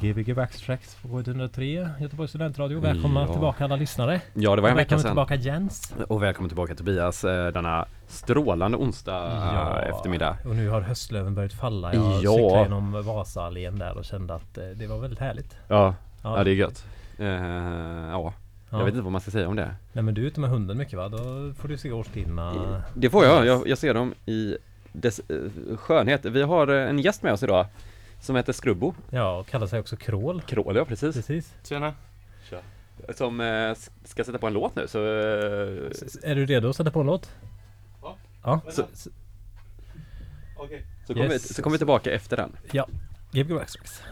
Gbg Backtracks på 103 Göteborgs studentradio. Välkomna Ja. tillbaka alla lyssnare. Ja, det var en vecka Välkommen sedan. tillbaka Jens. Och välkommen tillbaka Tobias eh, denna strålande onsdag eh, eftermiddag. Och nu har höstlöven börjat falla. Jag Ja. cyklade genom Vasaallén där och kände att eh, det var väldigt härligt. Ja, ja det är gött. Eh, ja, Ja. jag vet inte vad man ska säga om det. Nej men du är ute med hunden mycket va? Då får du se årstiderna. Det får jag, jag, jag ser dem i dess skönhet. Vi har en gäst med oss idag som heter Skrubbo. Ja, och kallar sig också Krål. Krål, ja precis. Precis. Tjena. Som eh, ska sätta på en låt nu så... Eh, S- Är du redo att sätta på en låt? Ja. Ja. Så- S- Okej. så kommer vi, Yes. så kommer vi tillbaka efter den. Ja. Gbg Backtracks.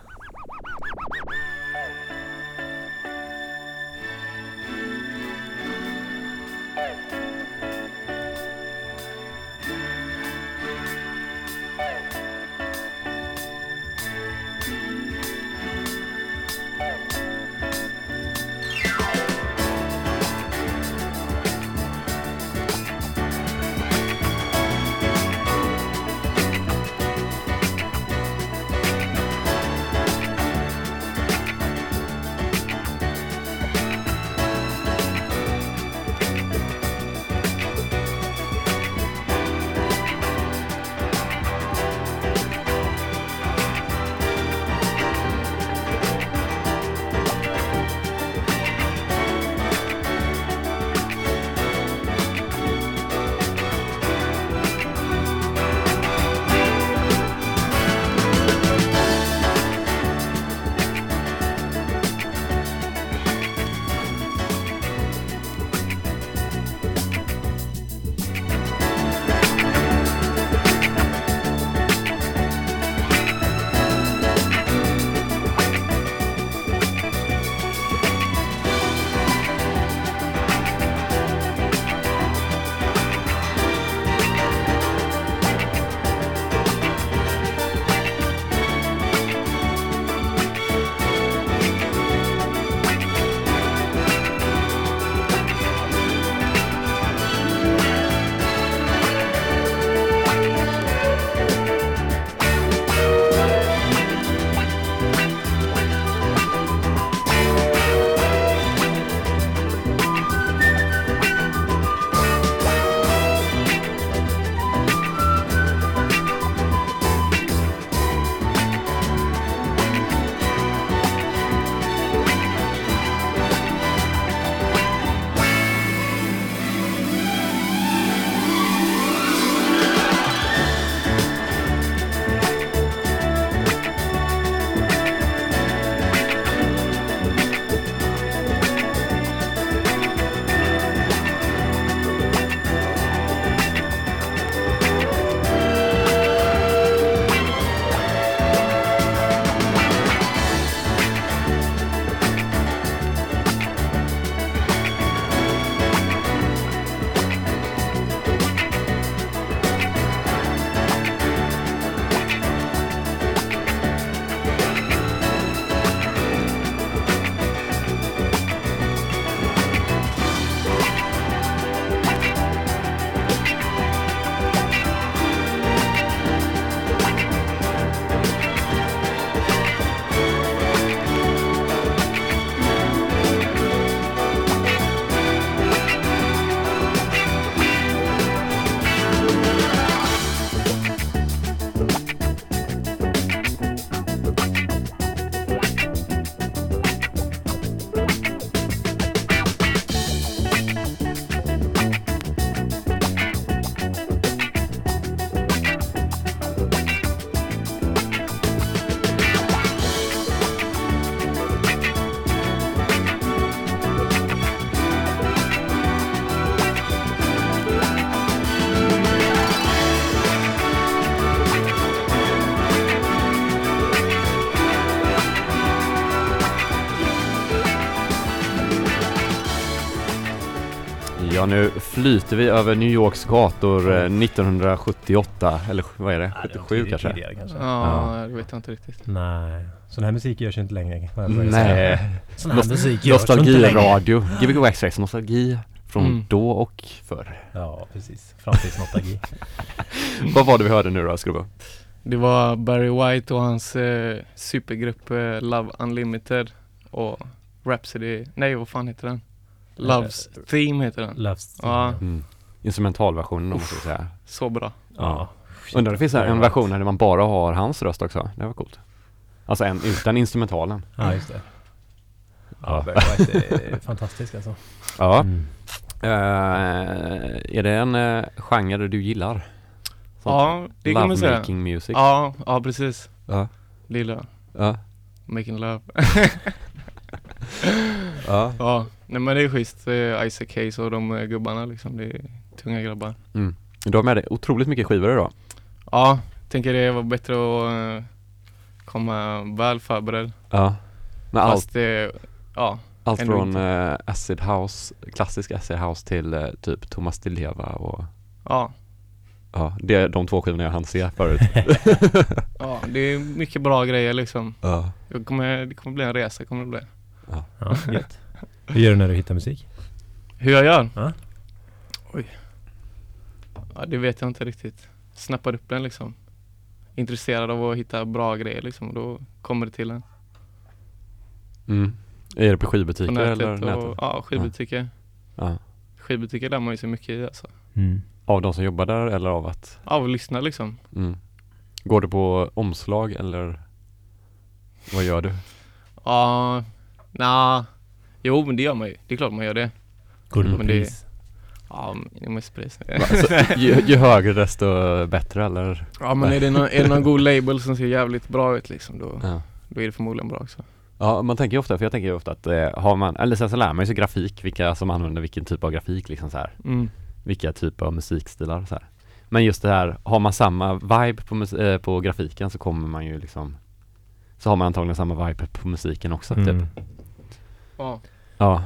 Flyter vi över New Yorks gator eh, 1978, eller vad är det? Nej, det var 77 tidigt- kanske? tidigare kanske. Ja, det vet jag inte riktigt. Nej, sån här musik görs ju inte längre. Nej, Sån här musik görs ju inte längre. nostalgiradio. Gbg Waxtrax, nostalgi från Mm. då och förr. Ja, precis. Framtidsnostalgi. Vad var det vi hörde nu då, Skrubbo? Det var Barry White och hans eh, supergrupp eh, Love Unlimited och Rhapsody, nej vad fan heter den? Loves Theme heter den. Loves. Ja. Mm. Instrumentalversionen om man ska säga. Så bra. Ja. Undrar om det finns här en version där man bara har hans röst också. Det var coolt. Alltså en utan instrumentalen. Ja, just det. Ja. Ja, Barry White är fantastisk alltså. Ja. Mm. Eh, är det en uh, genre du gillar? Sånt Ja, det kan man säga. Lovemaking music? Ja, ja precis. Ja. Det gillar jag. Ja. Making love. ja. ja, nej men det är schysst. Isaac Hayes och de eh, gubbarna liksom. Det är tunga grabbar. Mm. Du har med dig otroligt mycket skivor idag. Ja, tänker det var bättre att eh, komma väl förberedd. Ja. Men allt, Fast det, ja, allt från eh, Acid House, klassisk Acid House till eh, typ Thomas Di Leva och ja, ja, det är de två skivorna jag hann se förut. ja, det är mycket bra grejer liksom. ja. Jag kommer, det kommer bli en resa, kommer det bli. Ja, gött. Hur gör du när du hittar musik? Hur jag gör? Ja. Oj. Ja, det vet jag inte riktigt. Snappar upp den liksom. Intresserad av att hitta bra grejer liksom. Och då kommer det till en. Mm. Är det på På skivbutiker nätet eller och, nätet? ja, skivbutiker. Ja. Skivbutiker lär man ju sig mycket i alltså. Mm. Av de som jobbar där eller av att? Av att lyssna liksom. Mm. Går du på omslag eller vad gör du? Ja, nja. Jo men det gör man ju. Det är klart man gör det. Går du på men det- pris? Ja, men det är mest pris. Alltså, ju, ju högre desto bättre eller? ja men är det, någon, är det någon god label som ser jävligt bra ut liksom då, Ja. då är det förmodligen bra också. Ja man tänker ju ofta, för jag tänker ju ofta att eh, har man, eller sen så lär man ju sig grafik, vilka som använder vilken typ av grafik liksom så här. Mm. Vilka typer av musikstilar så här. Men just det här, har man samma vibe på, eh, på grafiken så kommer man ju liksom Så har man antagligen samma vibe på musiken också typ Mm. Ja. Ja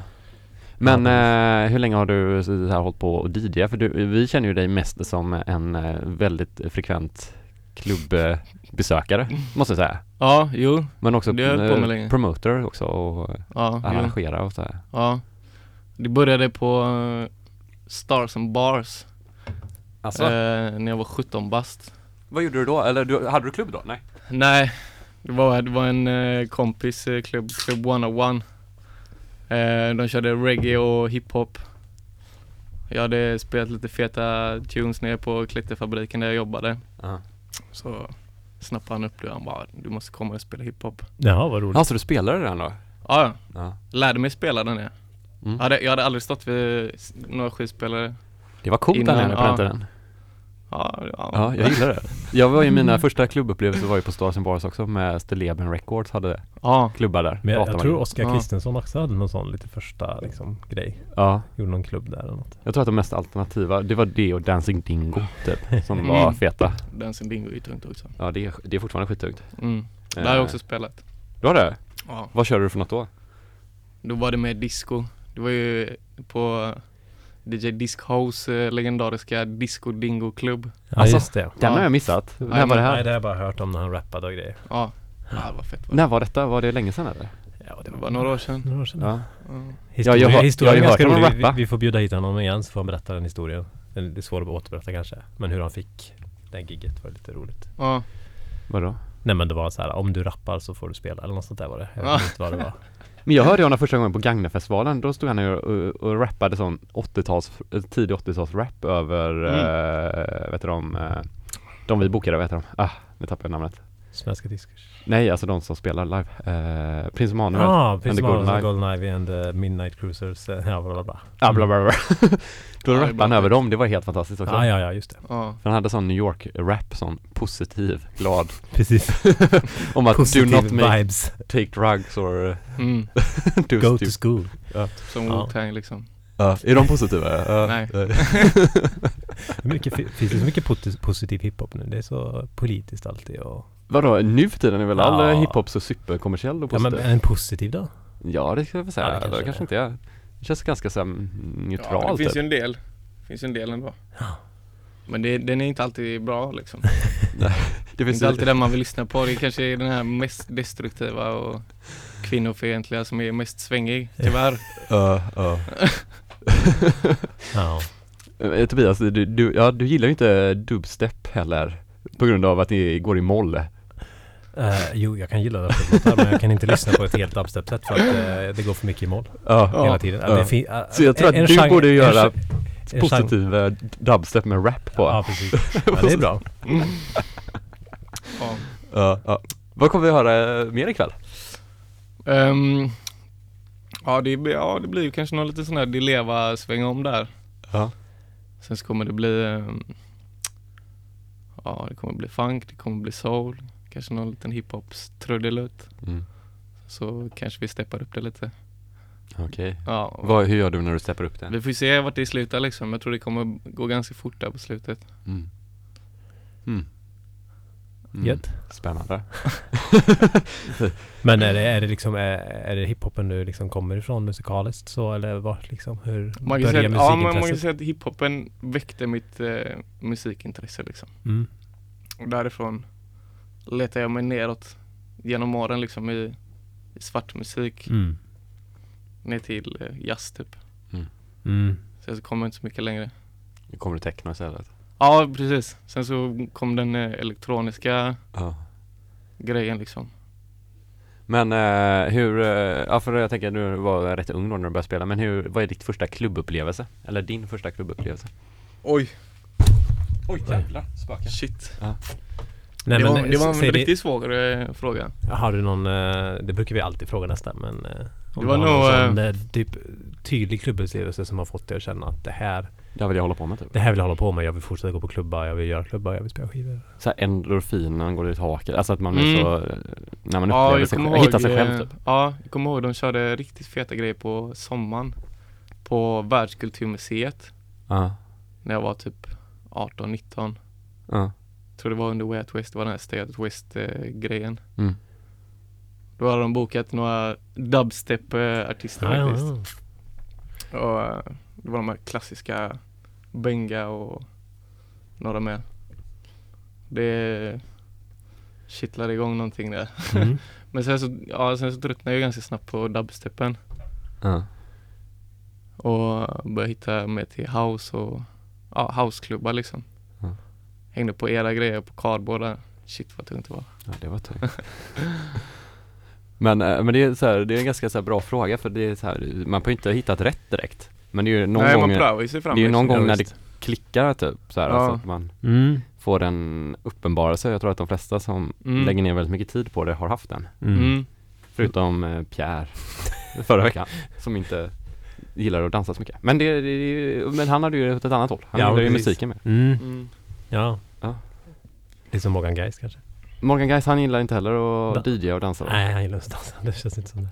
Men Ja, eh, hur länge har du så här hållit på och DJa? För du, vi känner ju dig mest som en eh, väldigt frekvent klubbbesökare måste jag säga Ja, jo. Men också Det eh, länge. promoter också och Ja, jo. arrangera och så här. Ja. Det började på eh, Stars and Bars Alltså, eh, när jag var 17 bast. vad gjorde du då? Eller du, hade du klubb då? Nej? Nej, det var, det var en eh, kompis eh, klubb, Club 101. Eh, de körde reggae och hiphop. Jag hade spelat lite feta tunes nere på Klitterfabriken där jag jobbade. Ja. Så snappade han upp det. Han bara, du måste komma och spela hiphop. Jaha, vad roligt. Alltså du spelade redan då? Ja, ja. Ja. lärde mig spela den. Ja. Mm. Jag, hade, jag hade aldrig stått vid några skivspelare. Det var coolt där Innan, nere på den ja. tiden Ja, ja. Ja, jag gillar det Jag var ju, mina första klubbupplevelser var ju på Stars and Bars också med Steleben Records hade ja. klubbar där Men jag, jag tror Oskar Ja. Kristensson också hade någon sån lite första liksom grej. Ja, Gjorde någon klubb där eller något. jag tror att de mest alternativa, det var det och Dancing Dingo typ Som Mm. var feta Dancing Dingo är ju tungt också. Ja det är, det är fortfarande skittungt Mm. Där har Eh, jag också spelat. Du har det? Ja. Vad kör du för något då? Då var det med disco. Det var ju på DJ Disc House eh, legendariska Disco Dingo klubb. Ja Alltså, just det. Den Ja. har jag missat, när var det Nej här? det har jag bara hört om när han rappade och grejer. Ja, ja det var fett. Va? När var detta? Var det länge sedan eller? Ja Det var några år sedan. Några år sedan. Ja, Ja. Historia, Ja, jag har- jag ganska hört honom rolig. Vi, rappa. vi får bjuda hit honom igen så får han berätta den historien. Den- Det är svårt att återberätta kanske. Men hur han fick den gigget var lite roligt. Ja. vadå? Nej men det var så här, om du rappar så får du spela eller något sånt där var det. Jag Ja. vet inte vad det var. Men jag hörde honom första gången på Gagnefestivalen, då stod han och, och, och rappade sån 80-tals, eh, tidig 80-tals rap över, Mm. eh, vet du de, eh, de vi bokade, vad heter de? Ah, nu tappade jag namnet Svenska diskers. Nej, alltså de som spelar live, eh, Prins Emanuel Ja, and precis. the Golden Eye. Golden Ivy and the Midnight Cruisers. eh, Ja, bla bla bla. Ja, bla bla bla Då Ja, det är rappade han över dem, det var helt fantastiskt också Ja, ja, ja, just det. Ja. För han hade sån New York-rap, sån positiv, glad Precis. Om att do Positive not make, vibes. take drugs or Mm. do Go to school. Som Ja. Wu-Tang liksom. Ja, är de positiva? Nej. Mycket, fi- finns det så mycket posi- positiv hiphop nu? Det är så politiskt alltid och... Vadå, nu för tiden är väl all Ja. eh, hiphop så superkommersiell och Ja men positiv? en positiv då? Ja, det ska jag väl säga. Ja, det det kanske kanske, det är. inte är. Det känns ganska så här, mm, Ja, neutralt det finns ju typ. en del. Det finns ju en del ändå. Ja. Men det, den är inte alltid bra liksom. Det finns inte alltid den man vill lyssna på. Det kanske är den här mest destruktiva och kvinnofientliga som är mest svängig, tyvärr. Ja, ja. Ja. Eh, Tobias, du, du, ja, du gillar ju inte dubstep heller. På grund av att ni går i moll? Eh, jo, jag kan gilla dubstep-låtar men jag kan inte lyssna på ett helt dubstep-set för att eh, det går för mycket i moll Ja. hela tiden. ja. Eh, Så jag tror en- att en du genre- borde en göra en positiv eh, dubstep med rap på. Ja, precis. Ja, det är bra. Ja. Ja. Vad kommer vi höra mer ikväll? Ehm, ja, det, blir- ja, det blir ju kanske någon lite sån här Dileva sväng om där. Ja. Sen så kommer det bli ehm, Ja, det kommer bli funk, det kommer bli soul, kanske någon liten hiphops trudelutt. Mm. Så kanske vi steppar upp det lite. Okej. Ja, Vad, hur gör du när du steppar upp det? vi får se vart det slutar liksom. Jag tror det kommer gå ganska fort där på slutet. Mm. Mm. Mm. Gött. Spännande. Men är det, är det liksom, är, är det hiphopen du liksom kommer ifrån musikaliskt så eller vart liksom, hur Man kan, säga, börjar att- ja, man kan musikintresset? säga att hiphopen väckte mitt eh, musikintresse liksom. Mm. Och därifrån letar jag mig neråt genom åren liksom i, i svart musik Mm. ner till eh, jazz typ. Mm. Så jag kommer inte så mycket längre. Nu kommer det techno istället. Ja precis. Sen så kom den eh, elektroniska Ja. grejen liksom. Men eh, hur, eh, ja för jag tänker du var rätt ung då när du började spela, men hur, vad är ditt första klubbupplevelse? Eller din första klubbupplevelse? Oj, Oj jävlar, spöken. shit. Nej, det, men, var, det var en riktigt svår eh, fråga. Har du någon, eh, det brukar vi alltid fråga nästan men eh, Det var har någon nog, sån, eh, typ tydlig klubbupplevelse som har fått dig att känna att det här, Det vill jag hålla på med typ. det här vill jag hålla på med. Jag vill fortsätta gå på klubbar, jag vill göra klubbar, jag vill spela skivor. Så här endorfinen går i taket, alltså att man är Mm. så, eh, när man Ja, upplever jag sig själv, ihåg, hittar sig själv eh, typ. Ja, jag kommer ihåg de körde riktigt feta grejer på sommaren. På Världskulturmuseet. Ja, När jag var typ 18-19. ja, tror det var under Way Out West, det var den här Stay Out West eh, grejen. mm. Då hade de bokat några dubstep-artister Ja, ja, faktiskt. ja. Och eh, det var de här klassiska Benga och några mer. Det kittlade igång någonting där. Mm. Men sen så, ja, sen så tröttnade jag ganska snabbt på dubstepen ja. och började hitta mer till house och ja, houseklubbar liksom. Ja. Hängde på era grejer på cardboard där. Shit vad tungt det var. Ja, det var tungt. men, eh, men det är så här, det är en ganska så bra fråga för det är så här, man får inte ha hittat rätt direkt. Men det är ju någon Nej gång, man prövar ju sig fram det är ju någon liksom. gång Ja, när det klickar typ så här, Ja. alltså att man Mm. får en uppenbarelse. Jag tror att de flesta som Mm. lägger ner väldigt mycket tid på det har haft den. Mm. Mm. Förutom eh, Pierre förra veckan som inte gillar att dansa så mycket. Men, det, det, men han hade ju åt ett annat håll. Han Ja, gillar ju musiken med. Mm. Mm. Ja. Ja. Lite som Morgan Geist kanske? Morgan Geis han gillar inte heller att Da- DJa och dansa. Nej, han gillar inte dansa. Det känns inte som det.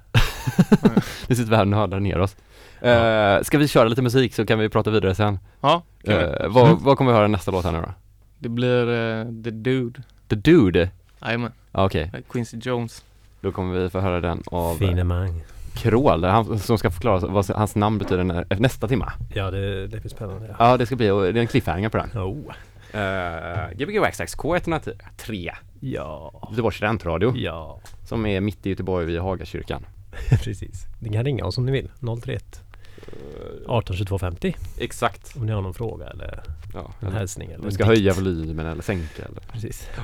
Nu sitter vi här och nördar ner oss. Eh, ska vi köra lite musik så kan vi prata vidare sen. Ja. Eh, vad, vad kommer vi höra nästa låt här nu då? det blir eh, The Dude. The Dude? Jajamän, Ja, Okej, eh, Quincy Jones. då kommer vi få höra den av Finemang. Krål, han som ska förklara vad hans namn betyder nä- nästa timma. Ja, det, det blir spännande. Ja. Ja, det ska bli, och det är en cliffhanger på den. Oh. Uh, Gbg Waxax K103, Ja. Göteborgs studentradio, Ja, som är mitt i Göteborg vid Hagakyrkan. precis. Ni kan ringa oss om ni vill. 031 18 22 50 Exakt. om ni har någon fråga eller Ja, en hälsning eller vi en ska höja volymen eller sänka eller Precis. Ja,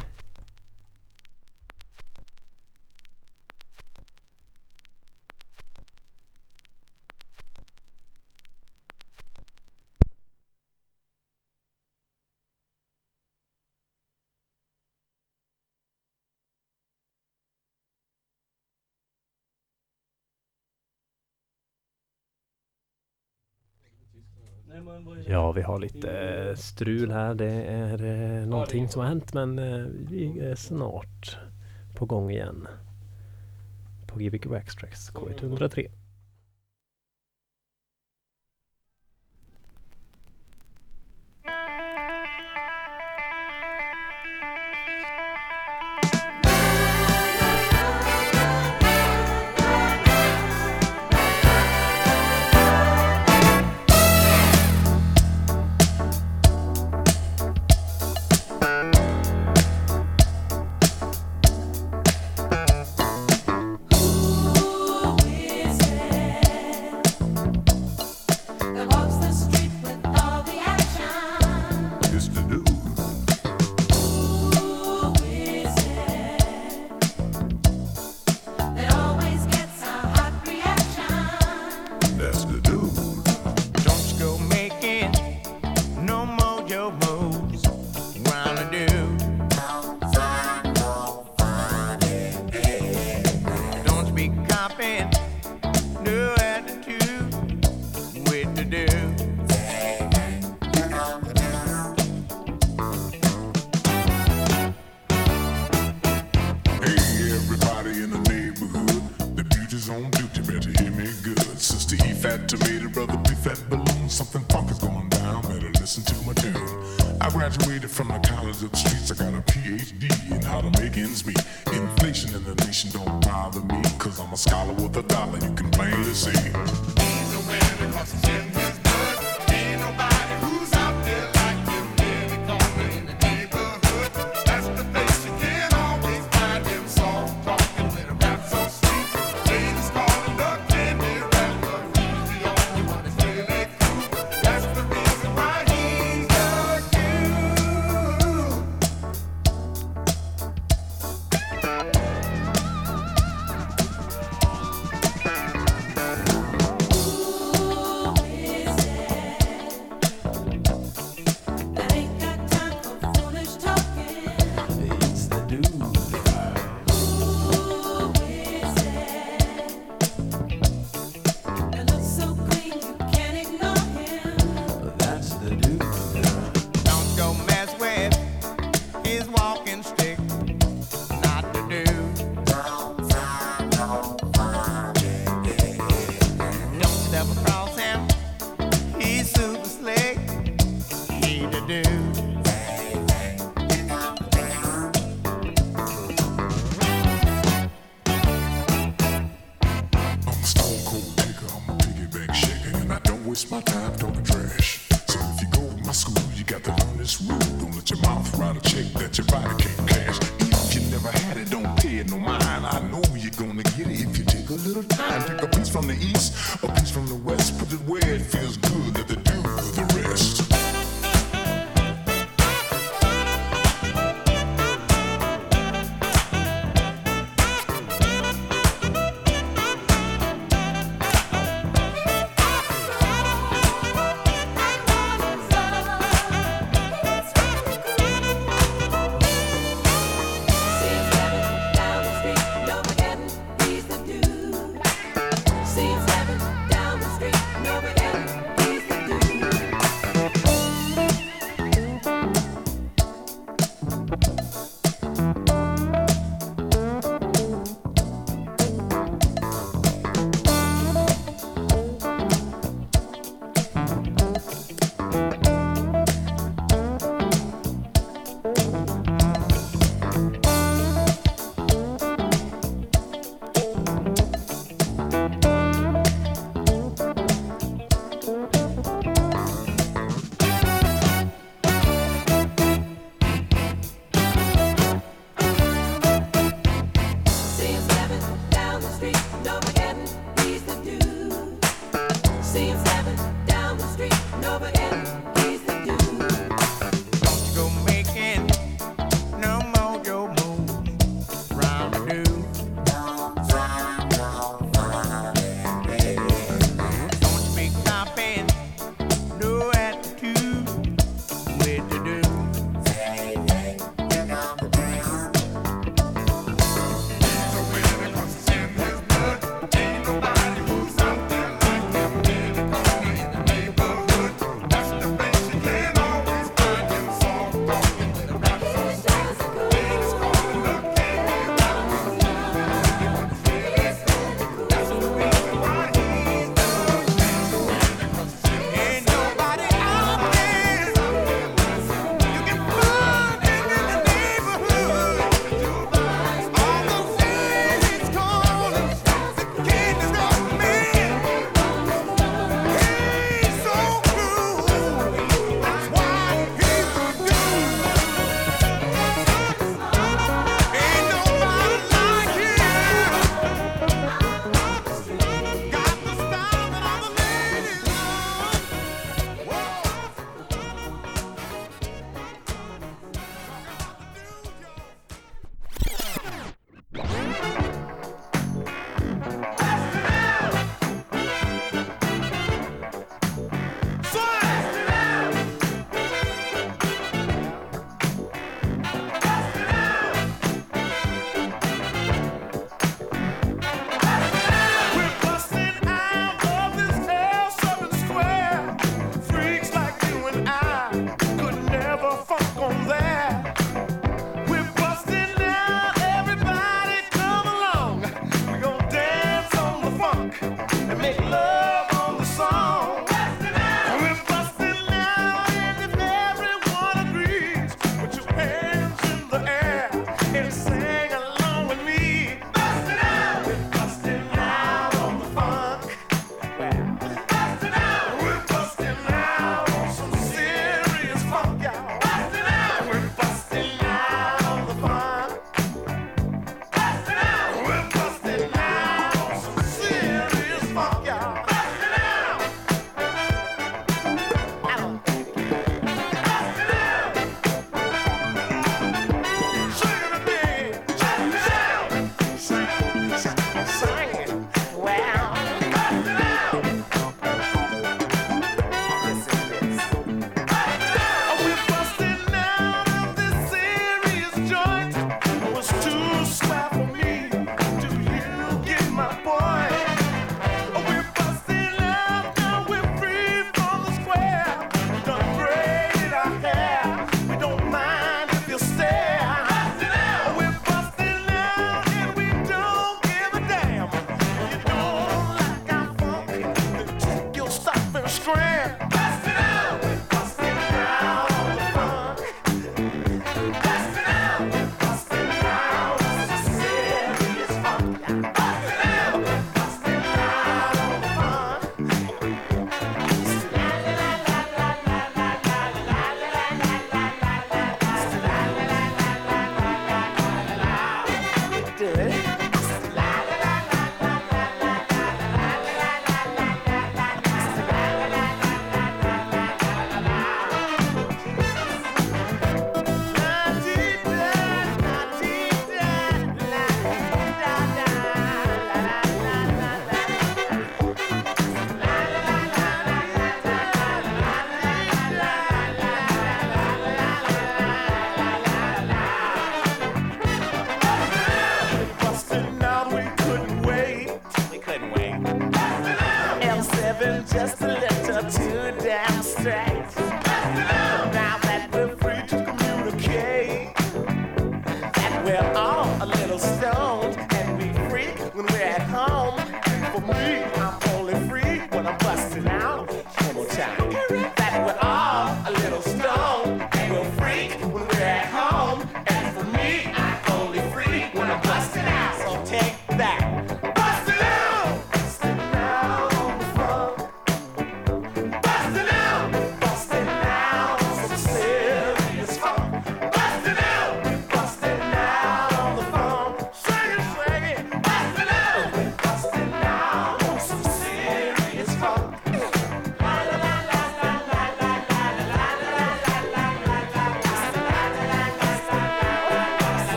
Ja vi har lite eh, strul här. Det är eh, någonting som har hänt men eh, vi är snart på gång igen. På Gbg Waxtrax K103. seats.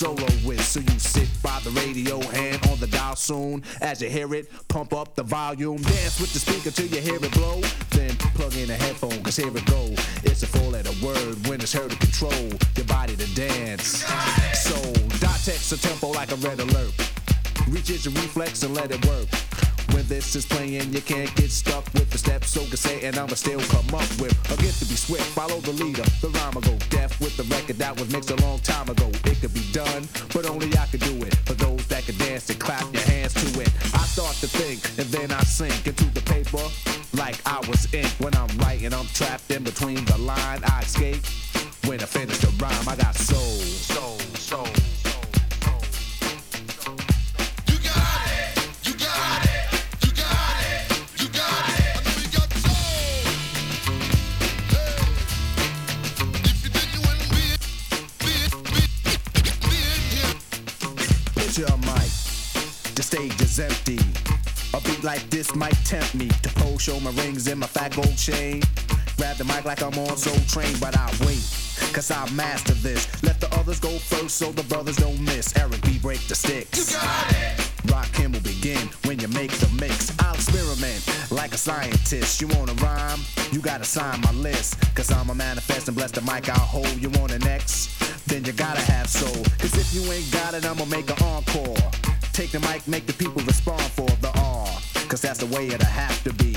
Microphone solo with. So you sit by the radio, hand on the dial soon. As you hear it, pump up the volume, dance with the speaker till you hear it blow. Then plug in a headphone, cause here it go. It's a four letter word when it's heard to control your body to dance. So dot text a tempo like a red alert. Reaches your reflex and let it work. When this is playing, you can't get stuck with the steps. So can say, and I'ma still come up with a gift to be swift. Follow the leader, the rhyme will go deaf with the record that was mixed a long time ago. Done, but only I could do it. For those that can dance and clap your hands to it. I start to think, and then I sink into the paper like I was ink. When I'm writing, I'm trapped in between the line. I escape. When I finish the rhyme, I got soul, soul, soul. Empty. A beat like this might tempt me to pose, show my rings and my fat gold chain. Grab the mic like I'm on Soul Train, but I wait. Cause I master this. Let the others go first so the brothers don't miss. Eric B. break the sticks. You got it. Rock him will begin when you make the mix. I'll experiment like a scientist. You wanna rhyme? You gotta sign my list. Cause I'm a manifest and bless the mic I'll hold. You want an X? Then you gotta have soul. Cause if you ain't got it, I'ma make an encore. Take the mic, make the people respond for the R. Cause that's the way it'll have to be.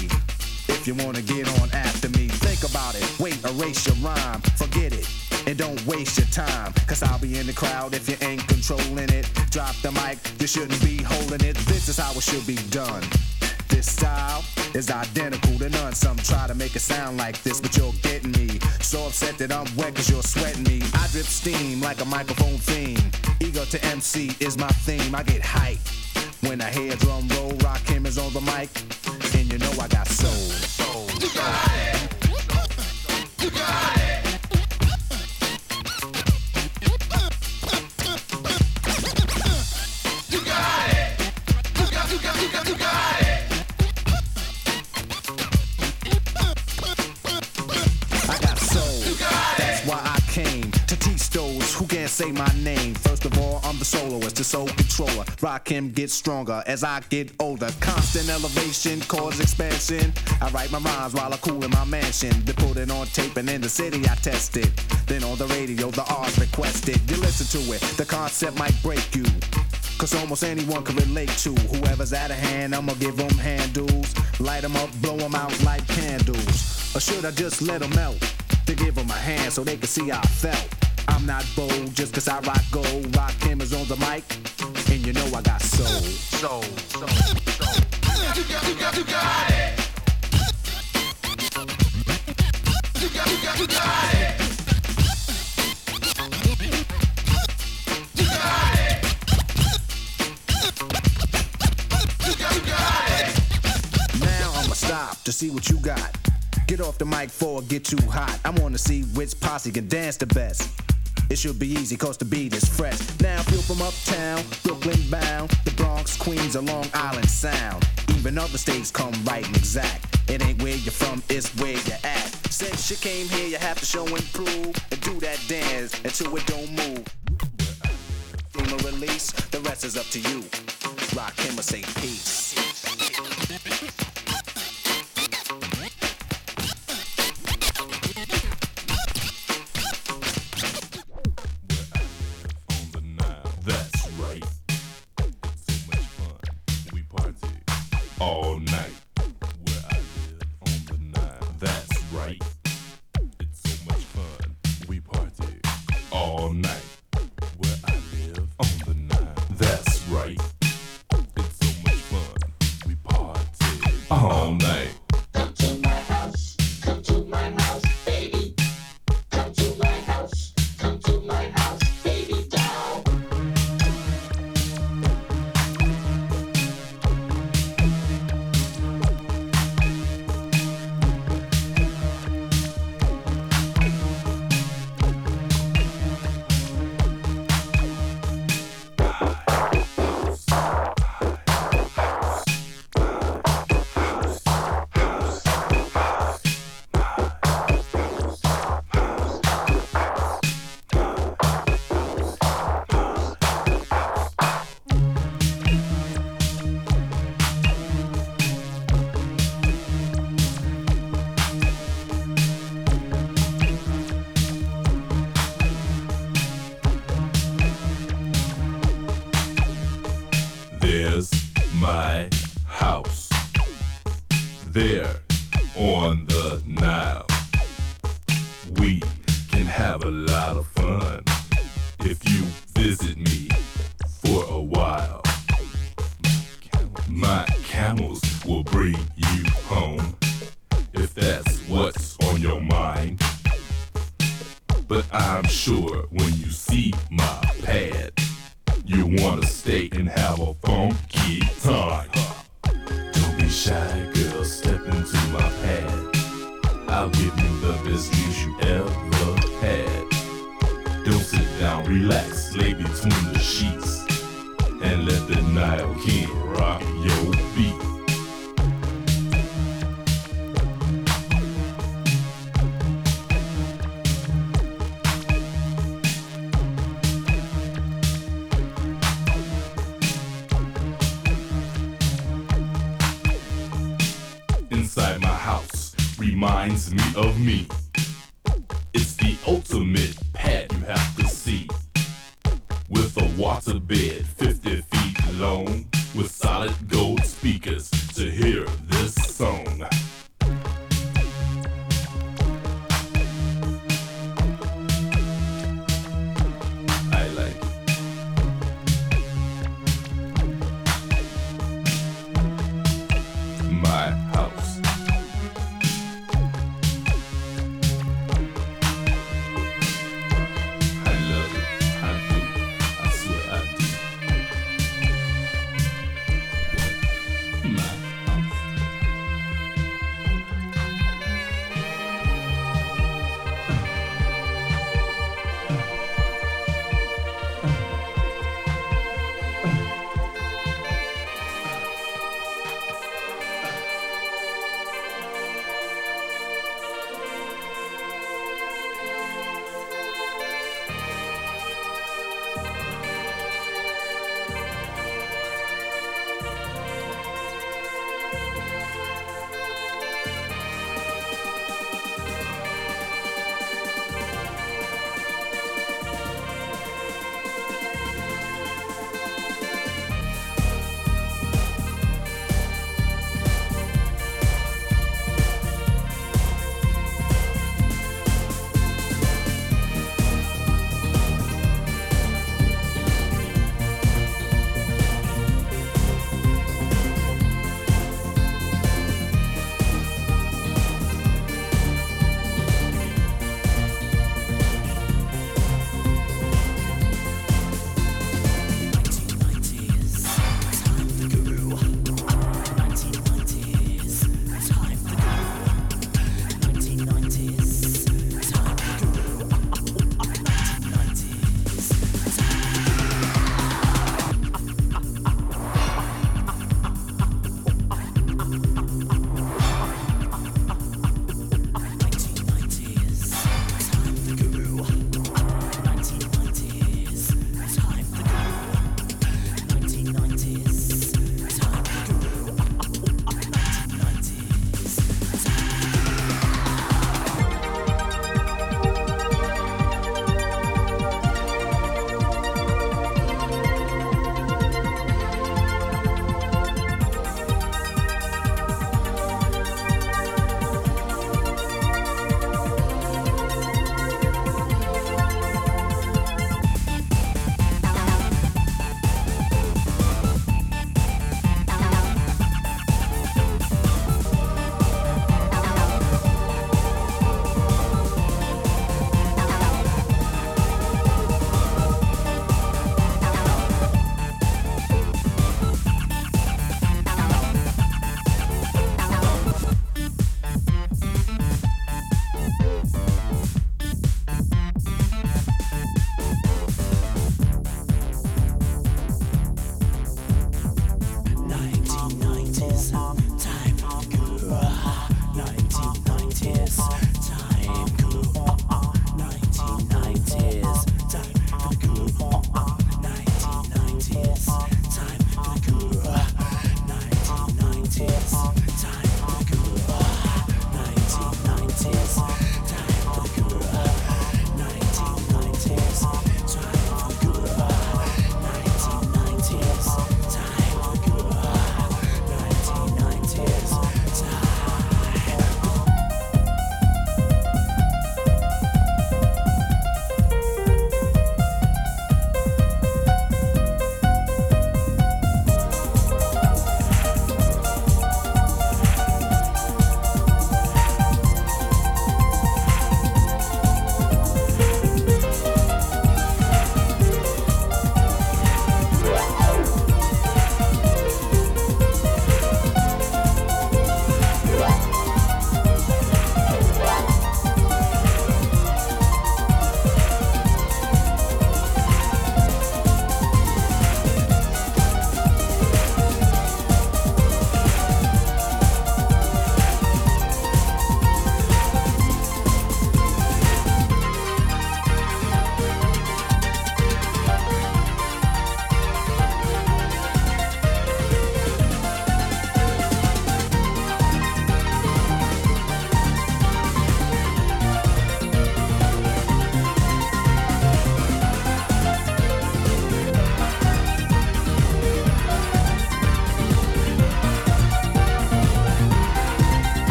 If you wanna get on after me, think about it. Wait, erase your rhyme, forget it. And don't waste your time, cause I'll be in the crowd if you ain't controlling it. Drop the mic, you shouldn't be holding it. This is how it should be done. This style is identical to none. Some try to make it sound like this, but you're getting me. So upset that I'm wet cause you're sweating me. I drip steam like a microphone theme. Ego to MC is my theme. I get hype when I hear drum roll. Rock him on the mic, and you know I got soul. You got it. You got it. Say my name. First of all, I'm the soloist, the soul controller. Rock him get stronger as I get older. Constant elevation, cause expansion. I write my rhymes while I cool in my mansion. They put it on tape and in the city I test it. Then on the radio, the R's requested. You listen to it, the concept might break you. Cause almost anyone can relate to whoever's out of hand. I'ma give them handles, light them up, blow them out like candles. Or should I just let them melt? To give them a hand so they can see how I felt. I'm not bold just cause I rock gold. Rock cameras on the mic, and you know I got soul. Soul, soul, soul. You got, you got, you got it. You got, you got, you got it. You got it. You got, you got it. Now I'ma stop to see what you got. Get off the mic for get too hot. I wanna see which posse can dance the best. It should be easy cause the beat is fresh. Now feel from uptown, Brooklyn bound, the Bronx, Queens, or Long Island sound. Even other states come right and exact. It ain't where you're from, it's where you're at. Since you came here, you have to show and prove and do that dance until it don't move. Or release, the rest is up to you. Rock him or say peace. All night. Where I live on the Nile. That's right. It's so much fun. We party all night.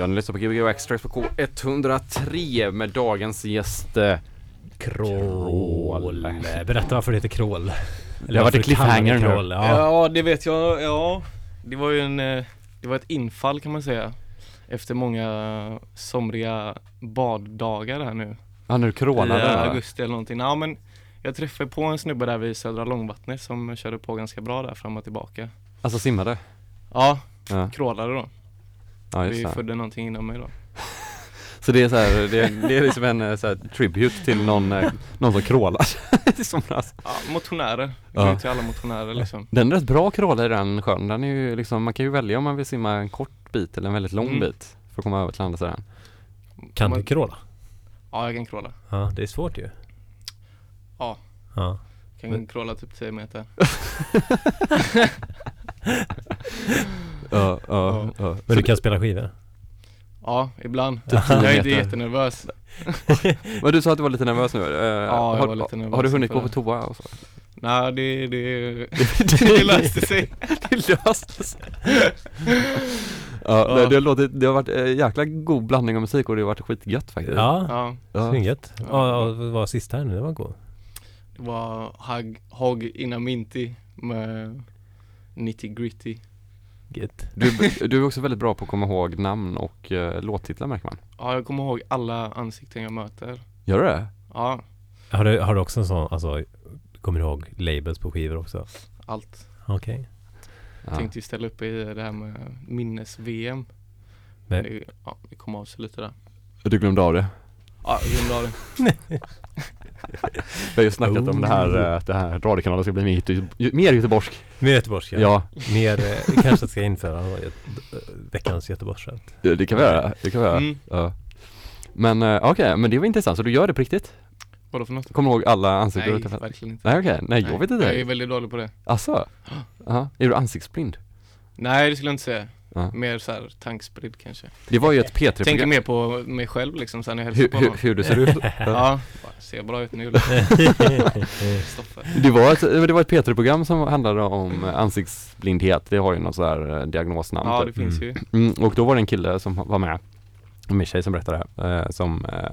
Mama. Jag lyssnar på Gbg Extract på K103 med dagens gäst eh, Krål. Berätta varför det heter krål. Det har varit en cliffhanger nu. krål. Ja. Ja. det vet jag, ja. Det var ju en, eh, det var ett infall kan man säga. Efter många somriga baddagar här nu. Ja när du I där. augusti eller någonting. Ja men jag träffade på en snubbe där vid Södra Långvattnet som körde på ganska bra där fram och tillbaka. Alltså simmade? Ja, Ja, crawlade då. Ja just Vi det. födde någonting inom mig då. Så det är så här, det, är, det är liksom en eh, så här, tribute till någon, eh, någon som crawlar i somras. Ja, motionärer. Ja. Till alla motionärer liksom. Den är rätt bra crawla i den sjön. Den är ju liksom, man kan ju välja om man vill simma en kort bit eller en väldigt lång Mm. bit för att komma över till andra sidan. Kan du kråla? Ja, jag kan crawla. Ja, det är svårt ju. Ja. Ja. Kan Men- crawla typ 10 meter. Ja, ja, ja. Men du kan spela skivor? Ja, ibland. Jag 10 är inte jättenervös. Men du sa att du var lite nervös nu. Eh, jag har, var lite nervös har du hunnit gå på toa och så? Nej, det, det, det löste sig. Det löste sig. Ja, det, det, har låtit, det har varit en jäkla god blandning av musik och det har varit skitgött faktiskt. Ja, Ja, Ja. svinget. Ja, ja, vad var sista här nu? Det var god. det var Hag, Hog Inaminti med Nitty Gritty. Gött. Du, du är också väldigt bra på att komma ihåg namn och uh, låttitlar märker man. Ja, jag kommer ihåg alla ansikten jag möter. Gör du det? Ja, Har du, har du också en sån, alltså, kommer du ihåg labels på skivor också? allt. Okej. Ja. Tänkte ju ställa upp i det här med minnes-VM. Men- Det, ja, det kom av sig lite där. Du glömde av det? Ja, det. Vi har ju snackat om det här, eh, att det här radiokanalen ska bli mer, göte- mer göteborgsk. Mer göteborgska? Ja, Mer, eh, kanske ska införa är- veckans göteborgsskämt. det det kan vi göra. Det kan vi göra. Mm. Ja. Men eh, okej, men det var intressant. Så du gör det på riktigt? Vadå för något? Kommer du ihåg alla ansikten Nej, du träffat? verkligen inte. Nej okej, nej jag vet inte Jag är väldigt dålig på det. Asså? Jaha, är du ansiktsblind? Nej, det skulle jag inte säga. Ja. Mer så här tankspridd kanske. Det var ju ett Tänker P3-program. mer på mig själv liksom sen när jag hälsar Hur, på hur, någon. hur du ser ut? Ja, ser bra ut nu. Stoffe. Det var ett, det var ett P3-program som handlade om ansiktsblindhet. Det har ju något så här eh, diagnosnamn. Ja, typ. det finns ju. Mm, och då var det en kille som var med, en tjej som berättade det här, eh, som eh,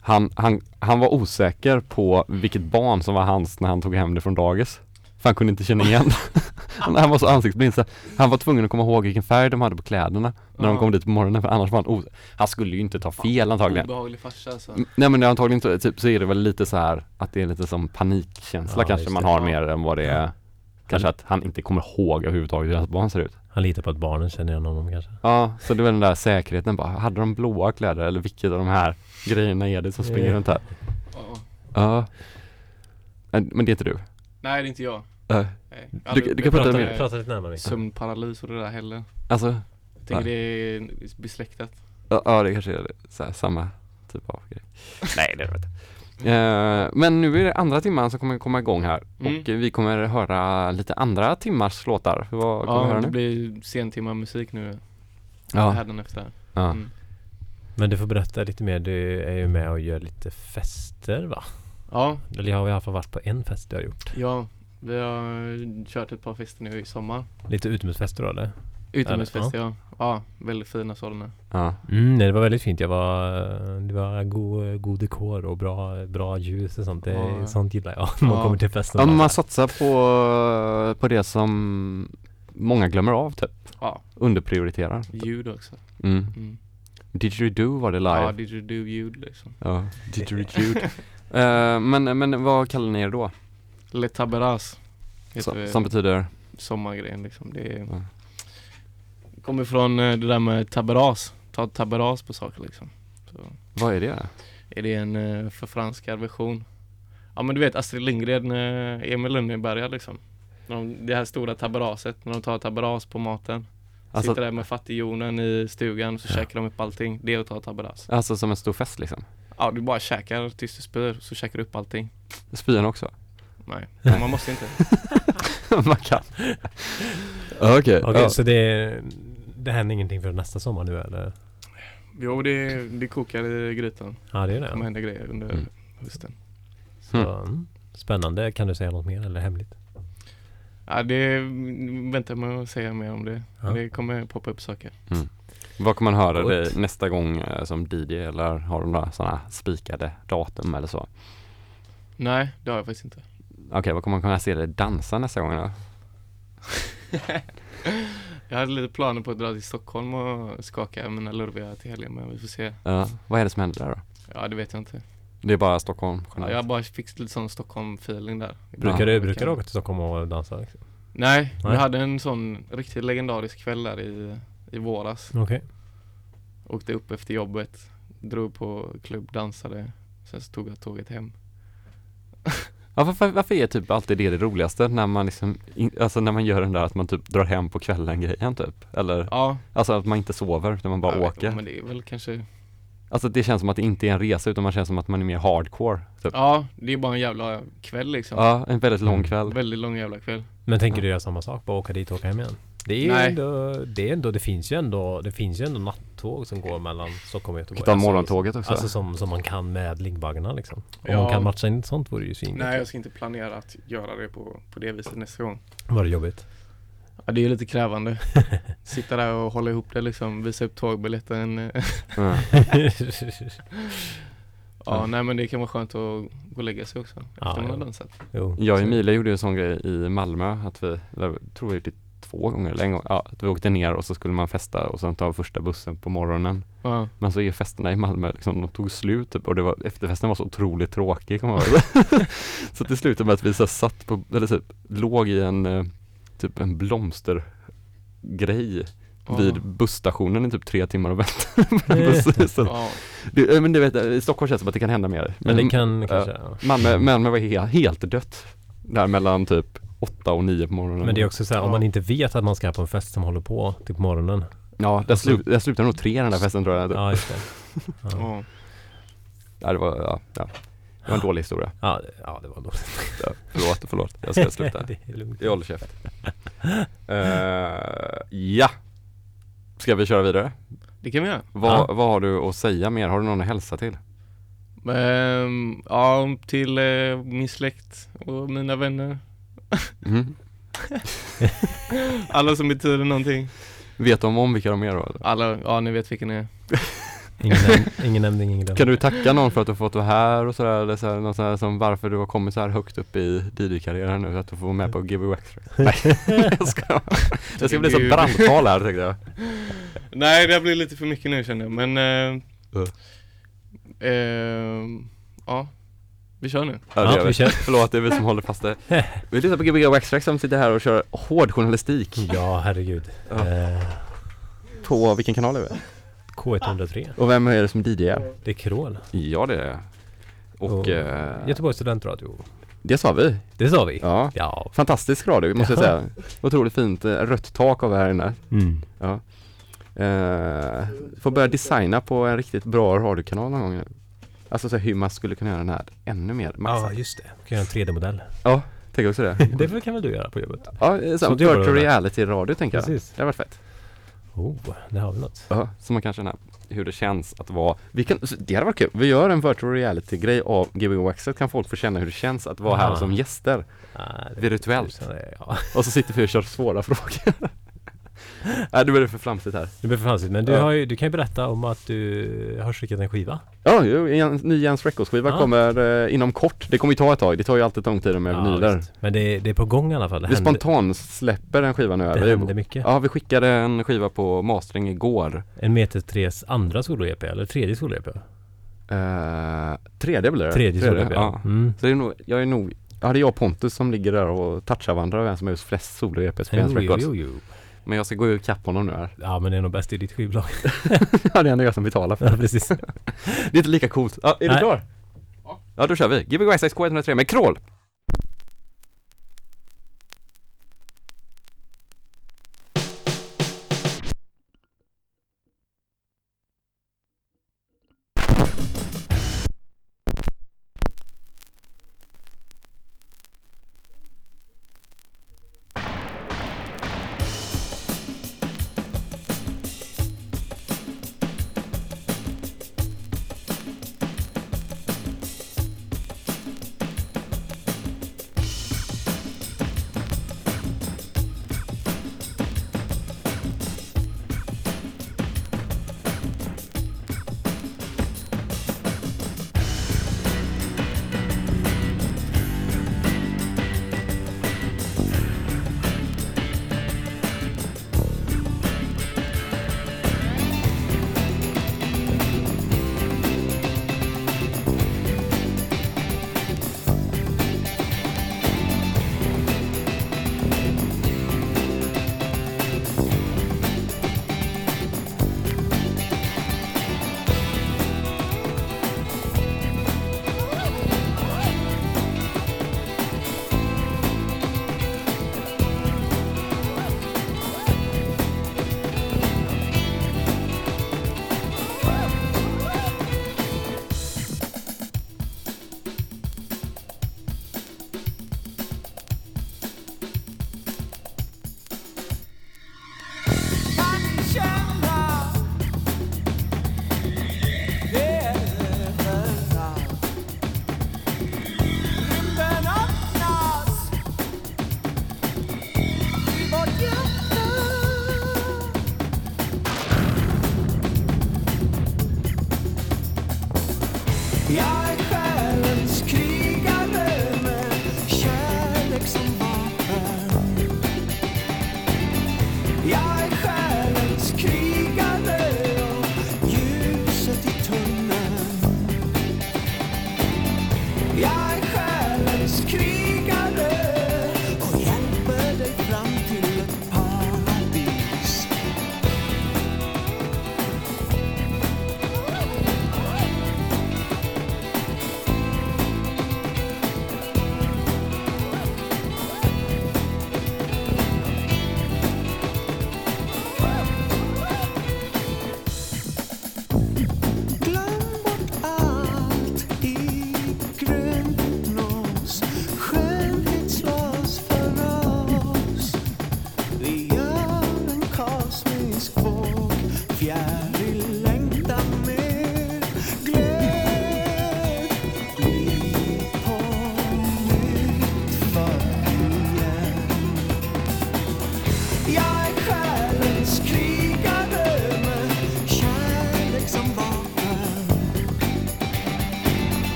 han, han, han var osäker på vilket barn som var hans när han tog hem det från dagis. För han kunde inte känna igen han, var så ansiktsblind så han var tvungen att komma ihåg vilken färg de hade på kläderna när de kom dit på morgonen för annars var han os- Han skulle ju inte ta fel antagligen. Obehaglig farsa alltså. Nej men antagligen inte, typ så är det väl lite så här att det är lite som panikkänsla Ja, kanske just man det. har Ja. mer än vad det är Kanske att han inte kommer ihåg överhuvudtaget hur hans barn ser ut Han litar på att barnen känner igen honom kanske. Ja, så det var den där säkerheten bara, hade de blåa kläder eller vilket av de här grejerna är det som springer Ja. runt här? Ja. Ja Men men det är inte du? Nej, det är inte jag. Äh, Nej. Du- du kan prata Prata, mer. prata lite närmare. Sömnparalys och det där heller. alltså, Tänker Nej. det är besläktat. Ja, ja det kanske är så här, samma typ av grej. Nej det är det inte. Eh, men nu är det andra timman som kommer komma igång här Mm. och vi kommer höra lite andra timmars låtar. Vad kommer vi Ja, höra det nu? blir sentimmar musik nu Ja, hädanefter. ja. Mm. Men du får berätta lite mer. Du är ju med och gör lite fester va? Ja, Eller jag har i alla fall varit på en fest du har gjort. ja. Vi har kört ett par fester nu i sommar. Lite utomhusfester då eller? Utomhusfester ja. Ja, väldigt fina sådana. ja. Mm, nej, det var väldigt fint. Jag var, det var god, god dekor och bra, bra ljus och sånt. Det, Ja. Sånt gillar jag. När man Ja. kommer till festen. ja man satsar på, på det som många glömmer av typ. Ja, Underprioriterar. ljud också. Mm. Mm. Didgeridoo var det Ja, live. didgeridoo ljud liksom. Ja, didgeridoo. Eh, men, men vad kallar ni er då? Le taberas. Som, betyder? sommargrejen liksom. Det är, Ja. kommer från eh, det där med taberas. Ta taberas på saker liksom. Så Vad är det? är det en eh, förfranskad version. Ja men du vet Astrid Lindgren, Emil Lönneberga liksom. När de, det här stora taberaset, när de tar taberas på maten. Alltså, Sitter där med fattigjonen i stugan så käkar de upp allting. Det är att ta taberas. alltså som en stor fest liksom? Ja du bara käkar tills du spyr så käkar du upp allting. Spyan också? Nej, man måste inte. Man kan. Okej. Okej, ja. så det, det händer ingenting för nästa sommar nu eller? Jo det, det kokar i grytan. Ja, det är Det kommer det. hända grejer under Mm. hösten. Så, mm. Spännande. Kan du säga något mer eller hemligt? Ja det väntar med att säga mer om det. Ja. Det kommer poppa upp saker. Vad kommer man höra dig nästa gång eh, som DJ eller har du några sådana spikade datum eller så? Nej det har jag faktiskt inte. Okej, vad kommer man kunna se dig dansa nästa gång då? Jag hade lite planer på att dra till Stockholm och skaka mina lurviga till helgen men vi får se. Ja, vad är det som händer där då? Ja det vet jag inte. Det är bara Stockholm Ja, generellt? jag bara fick lite sån Stockholm-feeling där. Brukar, Ja. du, brukar du åka till Stockholm och dansa? Liksom? Nej, Nej. vi hade en sån riktigt legendarisk kväll där i, i våras. Okej. Åkte upp efter jobbet, drog på klubb, dansade. Sen så tog jag tåget hem. Ja, varför, varför är typ alltid det det roligaste när man liksom, in, alltså när man gör den där att man typ drar hem på kvällen grejen typ? Eller, Ja, alltså att man inte sover utan man bara jag åker? men det är väl kanske Alltså det känns som att det inte är en resa utan man känns som att man är mer hardcore typ. Ja, det är bara en jävla kväll liksom. Ja, en väldigt lång Mm. kväll. Väldigt lång jävla kväll. Men tänker du göra samma sak? Bara åka dit och åka hem igen? Det är ju Nej. ändå, det är ändå, det finns ju ändå, det finns ju ändå nattåg som går mellan Stockholm och Göteborg. Ta morgontåget också. Alltså som, som man kan med liggbaggarna liksom. Om Ja. man kan matcha in sånt vore det ju svin. Nej, jag ska inte planera att göra det på, på det viset nästa gång. Var det jobbigt? Ja, det är ju lite krävande. Sitta där och hålla ihop det liksom, visa upp tågbiljetten. Ja. Nej men det kan vara skönt att gå och lägga sig också. Efter Ja, man har ja. dansat. jo. Jag och Emilia gjorde ju en sån grej i Malmö att vi, jag tror vi gjorde det två gånger eller en gång, ja, att vi åkte ner och så skulle man festa och sen ta första bussen på morgonen. Ja. Men så är festerna i Malmö liksom, de tog slut typ, och det var, efterfesten var så otroligt tråkig kommer jag ihåg. Så till slut med att vi så här, satt på, eller typ låg i en, eh, typ en blomstergrej vid busstationen i typ tre timmar och väntade på en buss. Så, Ja. det, eh, men du vet, i Stockholm känns det som att det kan hända mer. Men det kan ja. kanske, ja. Malmö, Malmö var helt, helt dött. Där mellan typ åtta och nio på morgonen. Men det är också så här, om man inte vet att man ska på en fest som håller på till på morgonen. Ja, det, slu, det slutade nog tre den där festen tror jag. Ja, just det. Ja, Ja. Ja, det var, ja, ja. Det var en dålig historia. ja, det- ja det var dåligt. Ja, förlåt, förlåt. Jag ska sluta. det är lugnt. Jag håller käft. Eh, ja. Ska vi köra vidare? Det kan vi göra. Vad, Ja. vad har du att säga mer? Har du någon att hälsa till? Ehm, ja, till eh, min släkt och mina vänner. Mhm. Alla som betyder någonting. Vet de om vilka de är då? Eller? Alla, ja ni vet vilka ni är. Ingen nämnd, ingen nämnd, ingen glömd. Kan du tacka någon för att du fått vara här och sådär? Eller så här, något sådär som varför du har kommit så här högt upp i DJ-karriären nu? Att du får vara med på Give Extra? Nej, jag ska Det ska bli så brandtal här tänkte jag. Nej det blir lite för mycket nu känner jag men eh, Ja. ehm, Ja Vi kör nu Ja, det Ja, gör vi kör. Förlåt, det är vi som håller fast det. Vi lyssnar på Gbg Extract som sitter här och kör hård journalistik. Ja, herregud. Ja. Eh, På vilken kanal är vi? K103. Och vem är det som DJ är? Det är Krål. Ja, det är jag. Och Och eh, Göteborgs studentradio. det sa vi. Det sa vi. Ja. Ja. Fantastisk radio måste jag Ja. säga. Otroligt fint eh, rött tak av här inne. Mm. Ja. Eh, får börja designa på en riktigt bra radiokanal någon gång. Alltså så här, hur man skulle kunna göra den här ännu mer Ja, maxad. just det. Du kan göra en 3D-modell. Ja, tänker också det. det kan väl du göra på jobbet? Ja, eh, här, det gör virtual du det. reality radio tänker jag. Precis. Det har varit fett. Oh, där har vi något. Ja, så man kan känna hur det känns att vara, vi kan, det hade varit kul. Vi gör en virtual reality grej av Gbg Waxet kan folk få känna hur det känns att vara här Ah. som gäster. Det- Virtuellt. det- Ja. Och så sitter vi och kör svåra frågor. Nej, det blir det för flamsigt här. Det blir för fancy. Men du, Ja. har ju, du kan ju berätta om att du har skickat en skiva. Ja, en ny Jens Records skiva Ja. kommer eh, inom kort. Det kommer ju ta ett tag. Det tar ju alltid lång tid med vinyler. visst. Men det, det är på gång i alla fall. Det Vi händer, spontan släpper en skiva nu. det Vi- händer mycket. Ja, vi skickade en skiva på mastering igår. En Meter Tres andra solo-EP, eller tredje solo-EP? Eh, tredje blir det. Tredje solo-EP, ja. Mm. Så det är nog, jag är nog, ja det är jag och Pontus som ligger där och touchar varandra vem som har gjort flest solo-EPs på Jens Jo, jo, Records. jo, jo. Men jag ska gå ikapp honom nu här. Ja, men det är nog bäst i ditt skivbolag. ja, det är ändå jag som betalar för Ja, det. precis. Det är inte lika coolt. Ja, är du Nej. klar? Ja, då kör vi. Gbg Waxx K103 med Krål.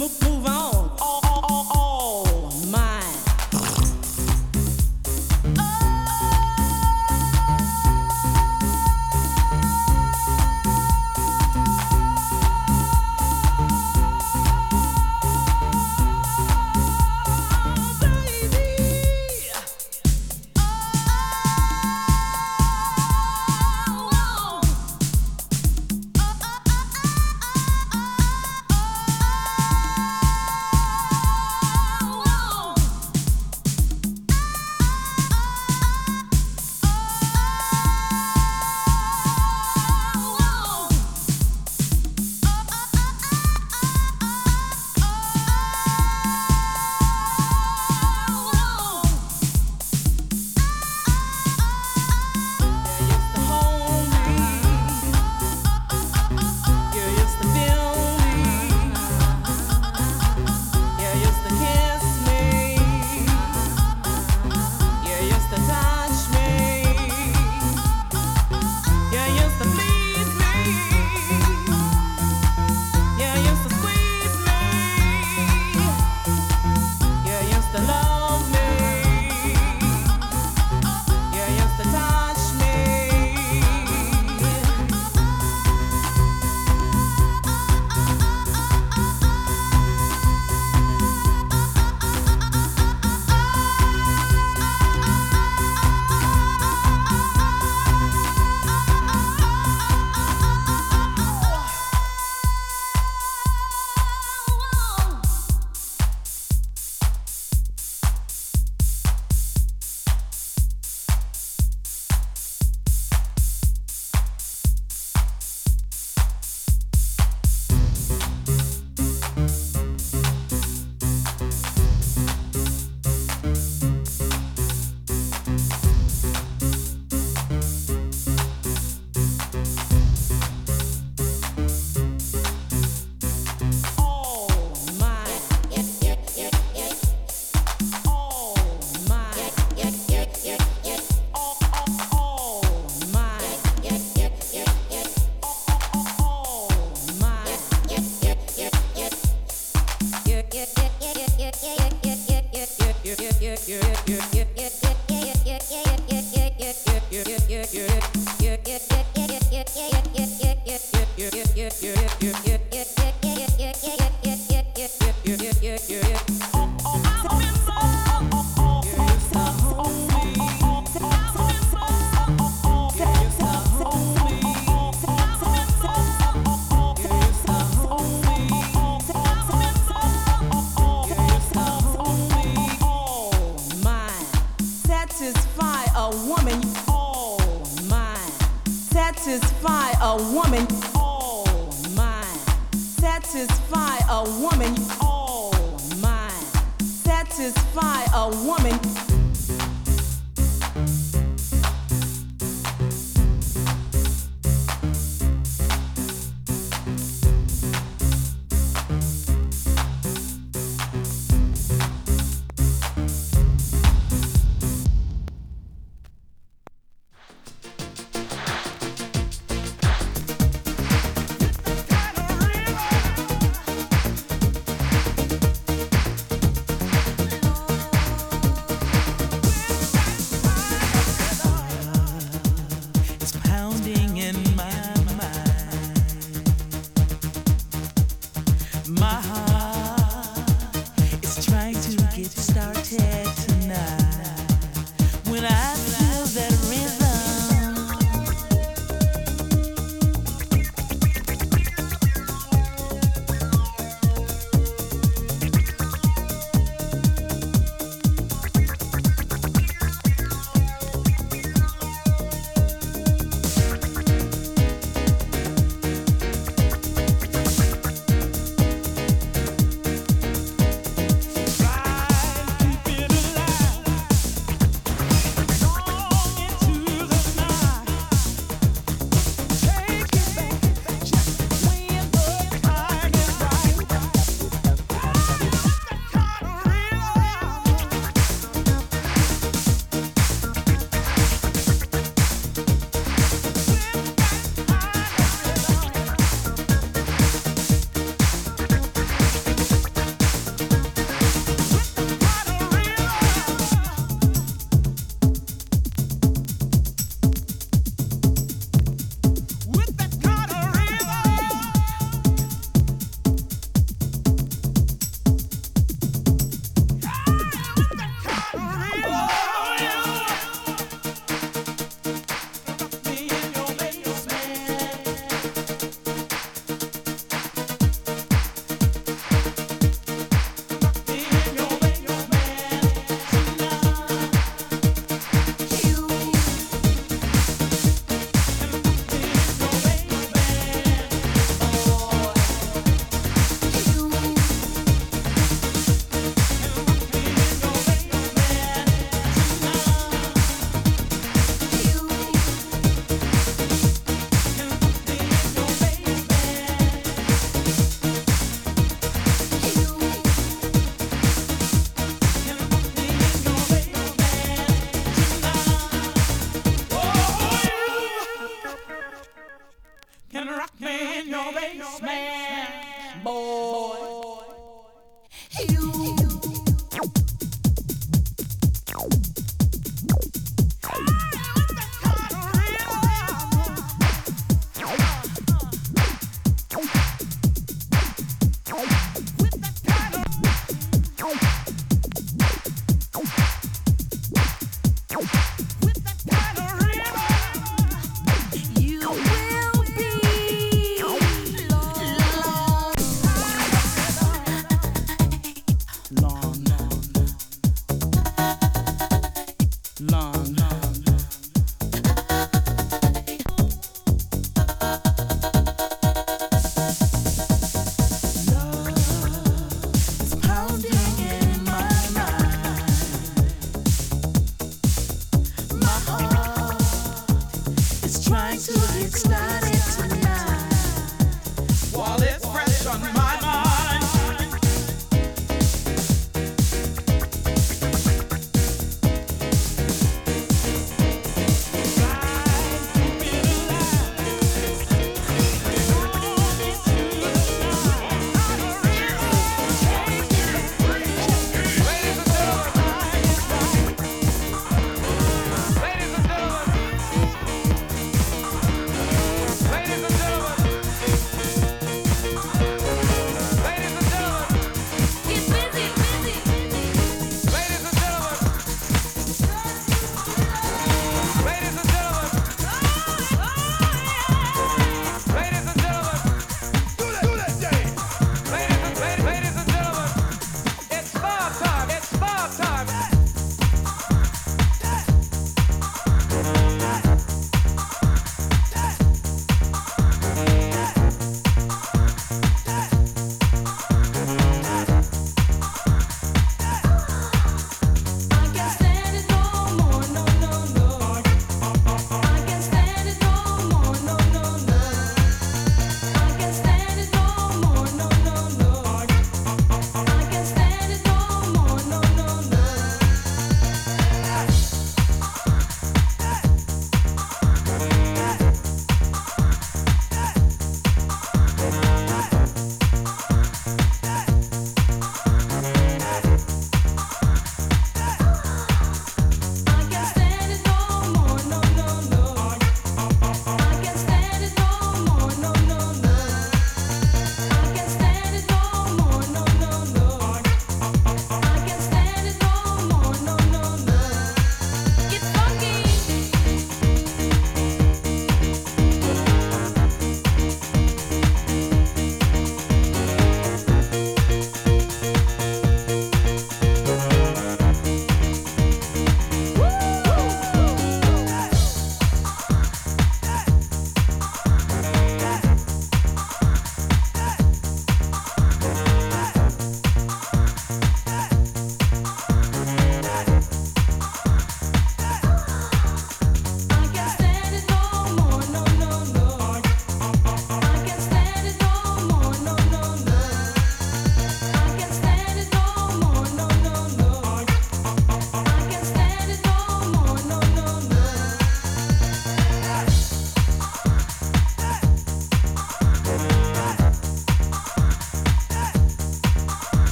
Move, move,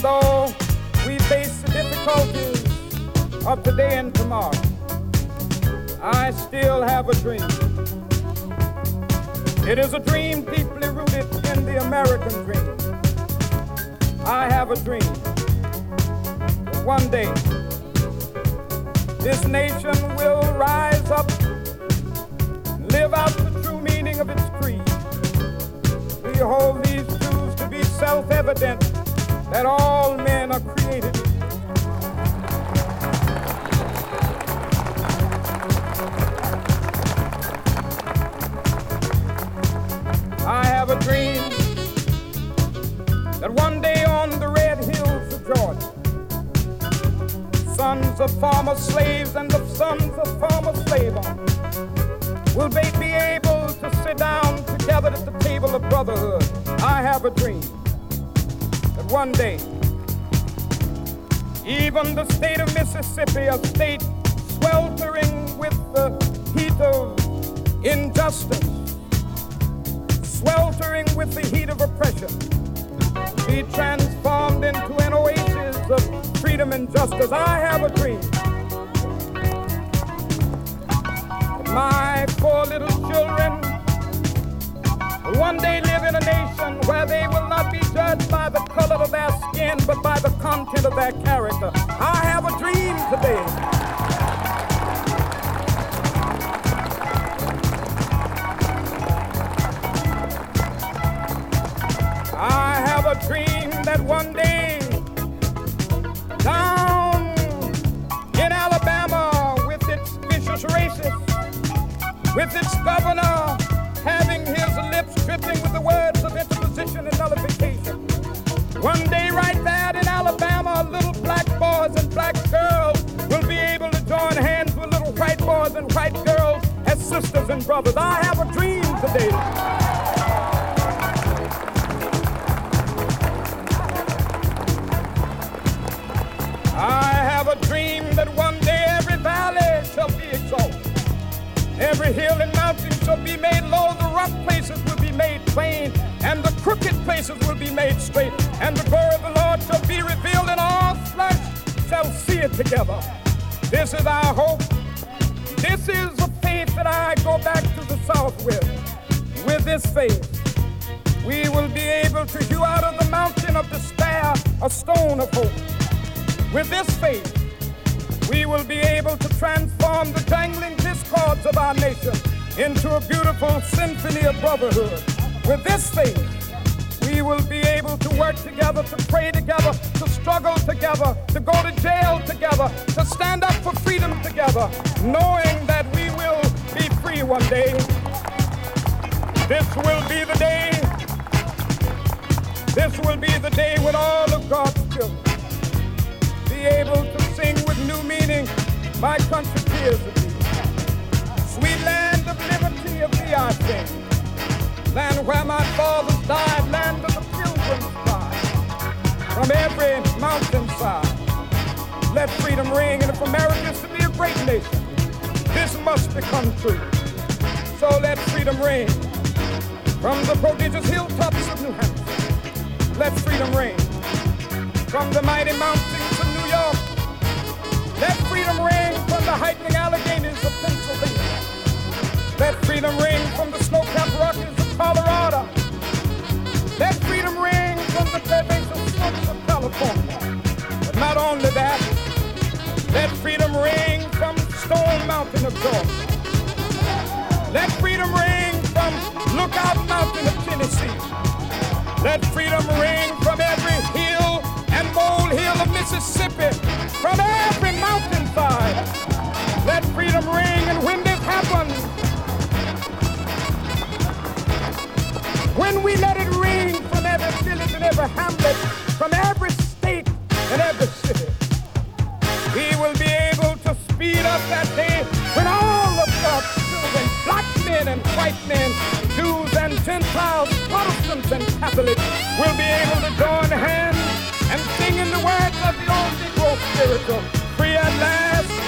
cuando Have a dream that one day, even the state of Mississippi, a state sweltering with the heat of injustice, sweltering with the heat of oppression, be transformed into an oasis of freedom and justice. I have a dream. My four little children will one day live in a nation where they will not be judged by the color of their skin, but by the content of their character. I have a dream today. I have a dream that one day down in Alabama with its vicious racists, with its governor sisters and brothers. I have a dream today. I have a dream that one day every valley shall be exalted. Every hill and mountain shall be made low, the rough places will be made plain, and the crooked places will be made straight. And the glory of the Lord shall be revealed, and all flesh shall see it together. This is our hope. I go back to the South with. With this faith, we will be able to hew out of the mountain of despair a stone of hope. With this faith, we will be able to transform the dangling discords of our nation into a beautiful symphony of brotherhood. With this faith, we will be able to work together, to pray together, to struggle together, to go to jail together, to stand up for freedom together, knowing one day. This will be the day. This will be the day when all of God's children be able to sing with new meaning, my country tears of thee. Sweet land of liberty of thee I sing. Land where my fathers died, land of the pilgrims died. From every mountainside, let freedom ring, and if America is to be a great nation, this must become true. So let freedom ring from the prodigious hilltops of New Hampshire. Let freedom ring from the mighty mountains of New York. Let freedom ring from the heightening Alleghanies of Pennsylvania. Let freedom ring from the snow-capped Rockies of Colorado. Let freedom ring from the Fairbanks slopes of California. But not only that, let freedom ring from Stone Mountain of Georgia. Let freedom ring from Lookout Mountain of Tennessee. Let freedom ring from every hill and molehill of Mississippi, from every mountain mountainside. Let freedom ring, and when this happens, when we let it ring from every village and every hamlet, from every men and white men, Jews and Gentiles, Protestants and Catholics, will be able to join hands and sing in the words of the old Negro spiritual, free at last,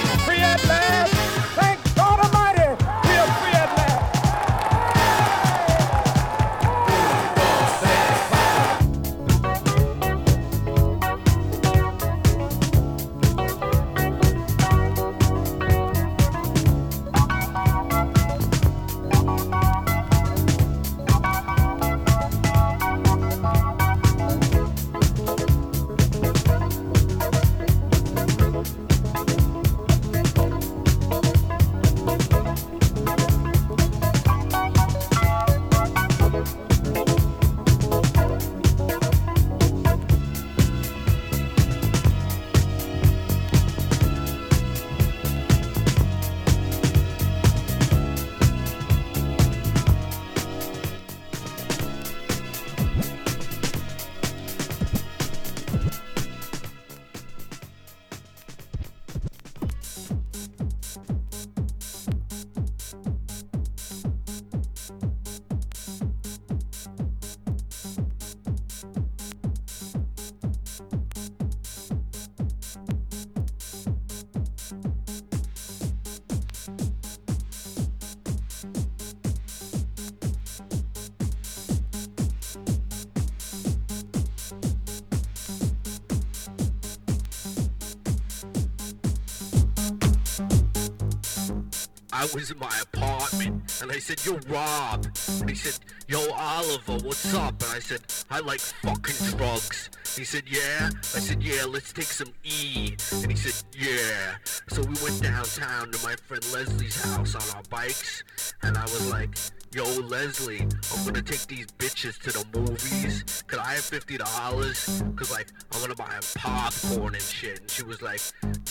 I was in my apartment and I said, Yo, Rob. And he said, Yo, Oliver, what's up? And I said, I like fucking drugs. He said, Yeah. I said, Yeah, let's take some E. And he said, Yeah. So we went downtown to my friend Leslie's house on our bikes. And I was like, Yo, Leslie, I'm gonna take these bitches to the movies. Could I have fifty dollars? Cause like I'm gonna buy them popcorn and shit. And she was like,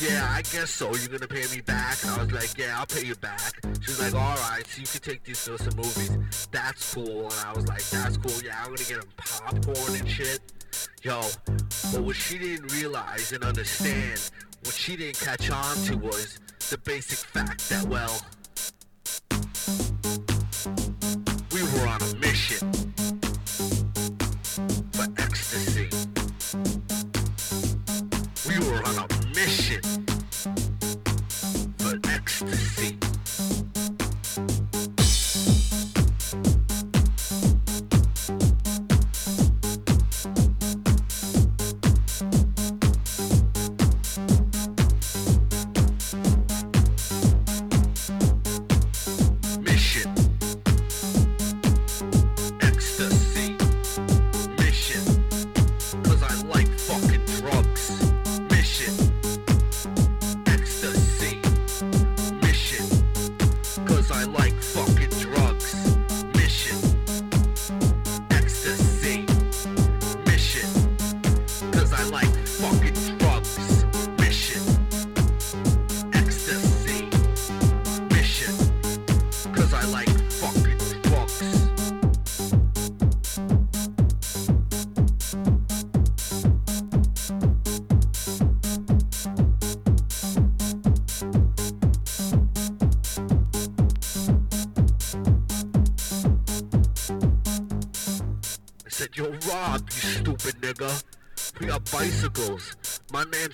Yeah, I guess so. You're gonna pay me back? And I was like, Yeah, I'll pay you back. She was like, Alright, so you can take these to movies. That's cool. And I was like, That's cool. Yeah, I'm gonna get them popcorn and shit. Yo, but what she didn't realize and understand, what she didn't catch on to was the basic fact that well. Were on a mission for ecstasy. We were on a mission for ecstasy.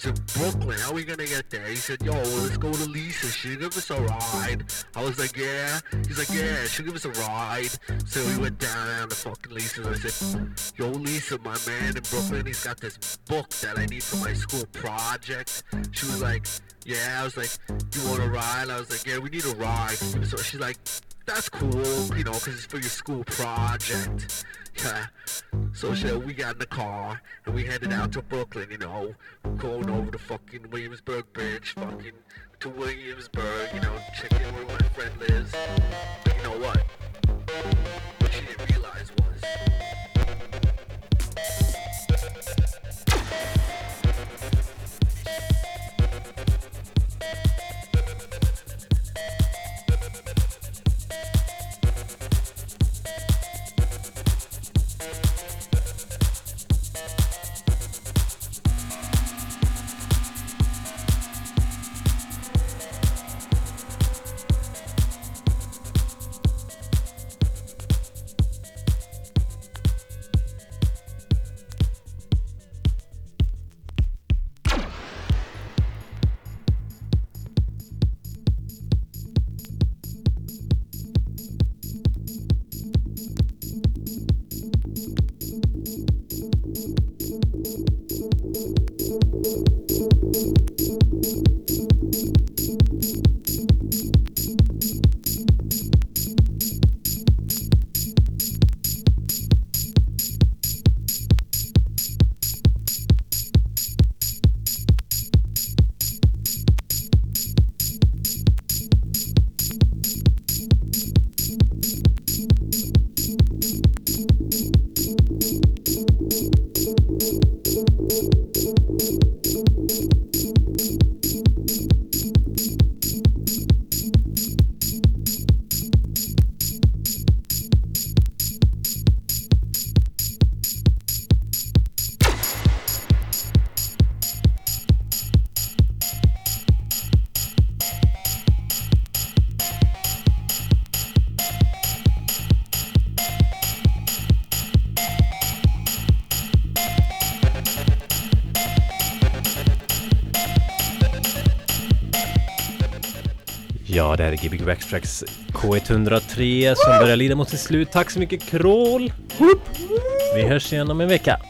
Man's in Brooklyn. How we gonna get there? He said, yo, let's go to Lisa. She'll give us a ride. I was like, yeah. He's like, yeah, she'll give us a ride. So we went down to fucking Lisa's. I said, yo, Lisa, my man in Brooklyn, he's got this book that I need for my school project. She was like, yeah. I was like, you want a ride? I was like, yeah, we need a ride. So she's like, that's cool, you know, because it's for your school project. So shit, we got in the car and we headed out to Brooklyn, you know, going over the fucking Williamsburg Bridge, fucking to Williamsburg, you know, checking where my friend lives. But you know what? What she didn't realize was Ja, det här är Gbg Backstracks K103 som börjar lida mot sitt slut. Tack så mycket Krål! Vi hörs igen om en vecka.